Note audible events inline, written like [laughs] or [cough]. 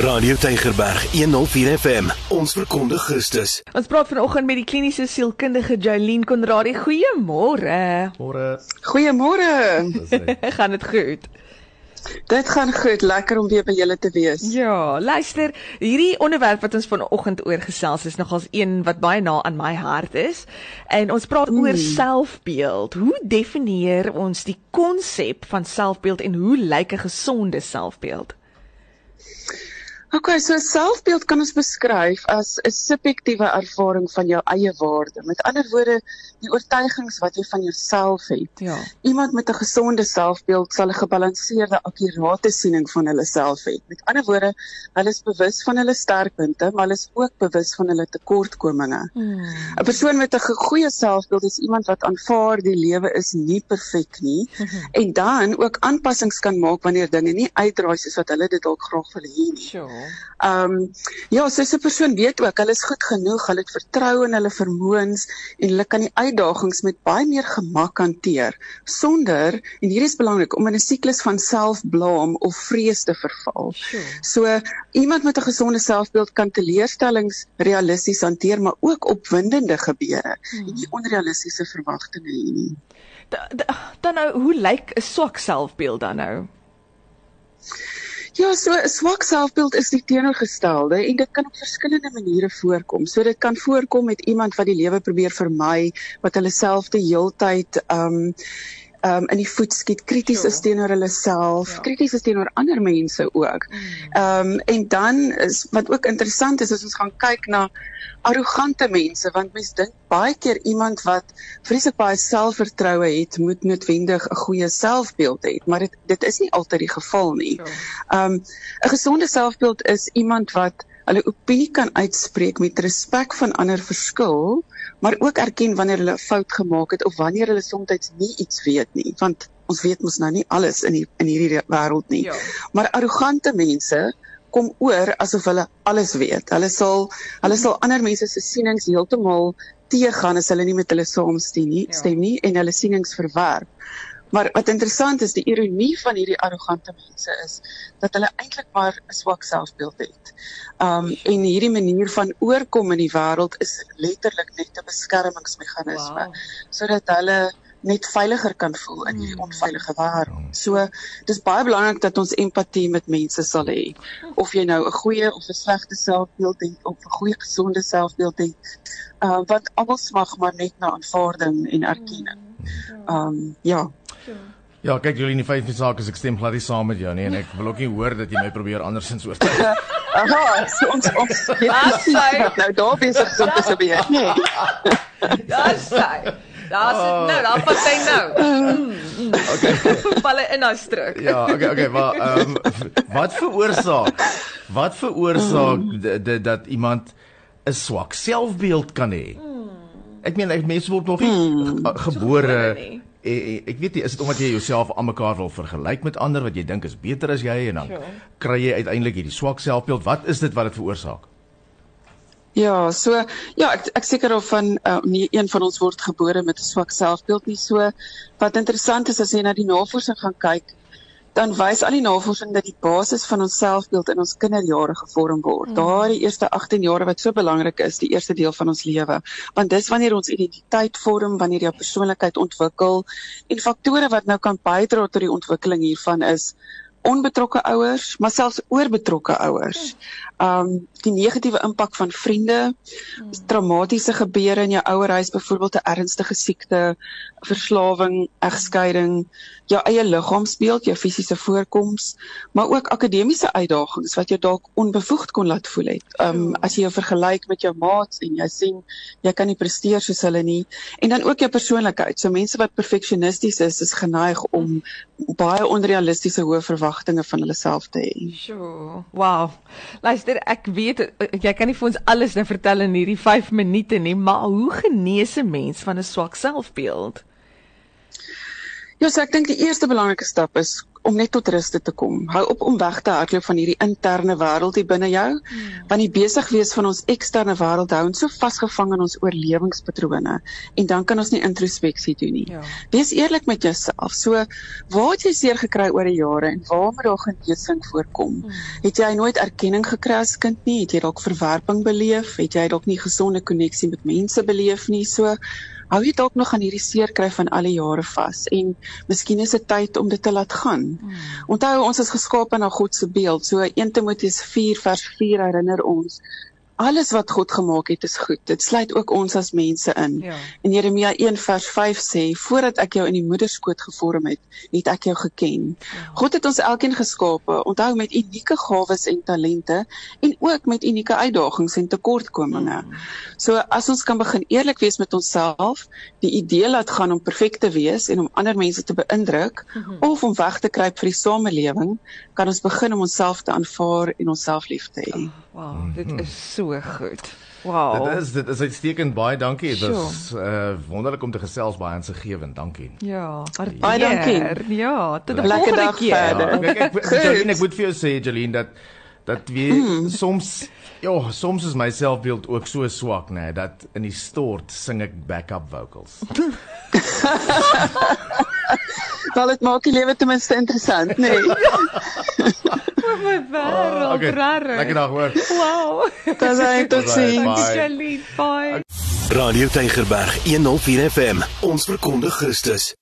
Radio Tygerberg 104 FM. Ons verkondig Christus. Ons praat vanoggend met die kliniese sielkundige Jolene Konradi. Goeiemôre. Môre. Goeiemôre. [laughs] gaan dit goed? Dit gaan goed, lekker om weer by julle te wees. Ja, luister, hierdie onderwerp wat ons vanoggend oor gesels is nogals een wat baie na aan my hart is. En ons praat mm. oor selfbeeld. Hoe definieer ons die konsep van selfbeeld en hoe lyk 'n gesonde selfbeeld? Okay, so selfbeeld kan ons beskryf as 'n subjektiewe ervaring van jou eie waarde. Met ander woorde, die oortuigings wat jy van jouself het. Ja. Iemand met 'n gesonde selfbeeld sal 'n gebalanseerde, akkurate siening van hulle self hê. Met ander woorde, hulle is bewus van hulle sterkpunte, maar hulle is ook bewus van hulle tekortkominge. 'n hmm. Persoon met 'n goeie selfbeeld is iemand wat aanvaar die lewe is nie perfek nie hmm. en dan ook aanpassings kan maak wanneer dinge nie uitdraai soos wat hulle dit dalk graag wil hê nie. Sure. Ehm um, ja, so 'n persoon weet ook hulle is goed genoeg, hulle het vertroue in hulle vermoëns en hulle kan die uitdagings met baie meer gemak hanteer sonder en hier is belangrik om in 'n siklus van selfblaam of vrees te verval. Sure. So iemand met 'n gesonde selfbeeld kan teleurstellings realisties hanteer, maar ook opwindende gebeure hmm. en nie onrealistiese verwagtinge hê nie. Dan nou, hoe lyk 'n swak selfbeeld dan nou? Ja, so swak selfbeeld is die teenoorgestelde en dit kan op verskillende maniere voorkom. So dit kan voorkom met iemand wat die lewe probeer vermy, wat hulle self die heeltyd um um in die voet skiet, krities is teenoor hulle self, ja. krities is teenoor ander mense ook. Um en dan is wat ook interessant is as ons gaan kyk na arrogante mense want mense dink baie keer iemand wat vreeslik baie selfvertroue het, moet noodwendig 'n goeie selfbeeld hê, maar dit dit is nie altyd die geval nie. Um 'n gesonde selfbeeld is iemand wat hulle opinie kan uitspreek met respek van ander verskil, maar ook erken wanneer hulle 'n fout gemaak het of wanneer hulle soms nie iets weet nie, want ons weet mos nou nie alles in die, in hierdie wêreld nie. Ja. Maar arrogante mense kom oor asof hulle alles weet. Hulle sal hulle sal ander mense se sienings heeltemal teëgaan as hulle nie met hulle saamstem nie, ja. stem nie en hulle sienings verwerp. Maar wat interessant is, die ironie van hierdie arrogante mense is dat hulle eintlik maar 'n swak selfbeeld het. Um en hierdie manier van oorkom in die wêreld is letterlik net 'n beskermingsmeganisme wow. sodat hulle net veiliger kan voel in hierdie hmm. onveilige wêreld. So dis baie belangrik dat ons empatie met mense sal hê. Of jy nou 'n goeie of 'n slegte selfbeeld het of 'n goeie gesonde selfbeeld het, uh wat almal smag maar net na aanvaarding en erkenning. Um ja. Ja, kyk julle in die vyf sake as ek stem glad nie saam met jou nie en ek wil ook nie hoor dat jy my probeer andersins oortuig. [laughs] Aha, so ons ons ja, [laughs] nou daar besig om te gebeur. Nee. Ja, sy. Daar's oh. nou, daar pas hy nou. [laughs] Mm, okay. Val in daai struik. ja, okay, okay, maar ehm um, wat veroorsaak? Wat veroorsaak mm. dat iemand 'n swak selfbeeld kan hê? Mm. Ek meen, mense word nog nie mm. gebore Ek, eh, eh, ek weet nie is dit omdat jy jouself aan mekaar wil vergelyk met ander wat jy dink is beter as jy en dan sure. kry jy uiteindelik hierdie swak selfbeeld. Wat is dit wat dit veroorsaak? Ja, so ja, ek ek seker of van uh, nie een van ons word gebore met 'n swak selfbeeld nie. So wat interessant is as jy na die navorsing gaan kyk, dan wys al die navorsing dat die basis van ons selfbeeld in ons kinderjare gevorm word. Mm. Daardie eerste 18 jare wat so belangrik is, die eerste deel van ons lewe. Want dis wanneer ons identiteit vorm, wanneer jou persoonlikheid ontwikkel en faktore wat nou kan bydra tot die ontwikkeling hiervan is onbetrokke ouers, maar selfs oorbetrokke ouers. Um die negatiewe impak van vriende, traumatiese gebeure in jou ouerhuis, byvoorbeeld 'n ernstige siekte, verslawing, egskeiding, jou eie liggaamsbeeld, jou fisiese voorkoms, maar ook akademiese uitdagings wat jou dalk onbevoegd kon laat voel het. Um as jy jou vergelyk met jou maats en jy sien jy kan nie presteer soos hulle nie en dan ook jou persoonlikheid. So mense wat perfeksionisties is, is geneig om baie onrealistiese hoë verwagtinge van hulle self te hê. Sjoe. Wow. Luister, ek weet jy kan nie vir ons alles nou vertel in hierdie 5 minute nie, maar hoe genees 'n mens van 'n swak selfbeeld? Ja, so ek dink die eerste belangrike stap is om net tot rus te kom. Hou op om weg te hardloop van hierdie interne wêreld hier binne jou, hmm. want die besig wees van ons eksterne wêreld hou ons so vasgevang in ons oorlewingspatrone en dan kan ons nie introspeksie doen nie. Ja. Wees eerlik met jouself. So, waar het jy seer gekry oor die jare en waar moet daar genesing voorkom? Hmm. Het jy nooit erkenning gekry as kind nie? Het jy dalk verwerping beleef? Het jy dalk nie gesonde koneksie met mense beleef nie? So hou jy dalk nog aan hierdie seer kry van al die jare vas en miskien is dit tyd om dit te laat gaan. Hmm. Onthou ons is geskape na God se beeld. So 1 Timoteus 4 vers 4 herinner ons alles wat God gemaak het is goed. Dit sluit ook ons as mense in. Ja. En Jeremia 1 vers 5 sê, voordat ek jou in die moederskoot gevorm het, het ek jou geken. Ja. God het ons elkeen geskape, onthou met unieke gawes en talente en ook met unieke uitdagings en tekortkominge. Ja. So as ons kan begin eerlik wees met onsself, die idee laat gaan om perfek te wees en om ander mense te beïndruk mm -hmm. of om weg te kruip vir die samelewing, kan ons begin om onsself te aanvaar en onsself lief te hê. Oh. Wow, mm -hmm. dit is so goed. Wow. Dit is dit is uitstekend baie dankie. Dit is uh wonderlik om te gesels baie aan se gewend. Dankie. Ja, baie dankie. Ja, tot 'n lekker dag keer. verder. Ja, ek ek ek, ek moet vir jou sê Jeline dat dat wie mm. soms ja, soms is my selfbeeld ook so swak nê nee, dat in die stort sing ek backup vocals. [laughs] Wel dit maak die lewe ten minste interessant, nê. Nee. [laughs] wêreld, oh, okay. rare. Lekker dag hoor. Wow. [laughs] Net tot sins. Bye. Radio Tygerberg 104 FM. Ons verkondig Christus.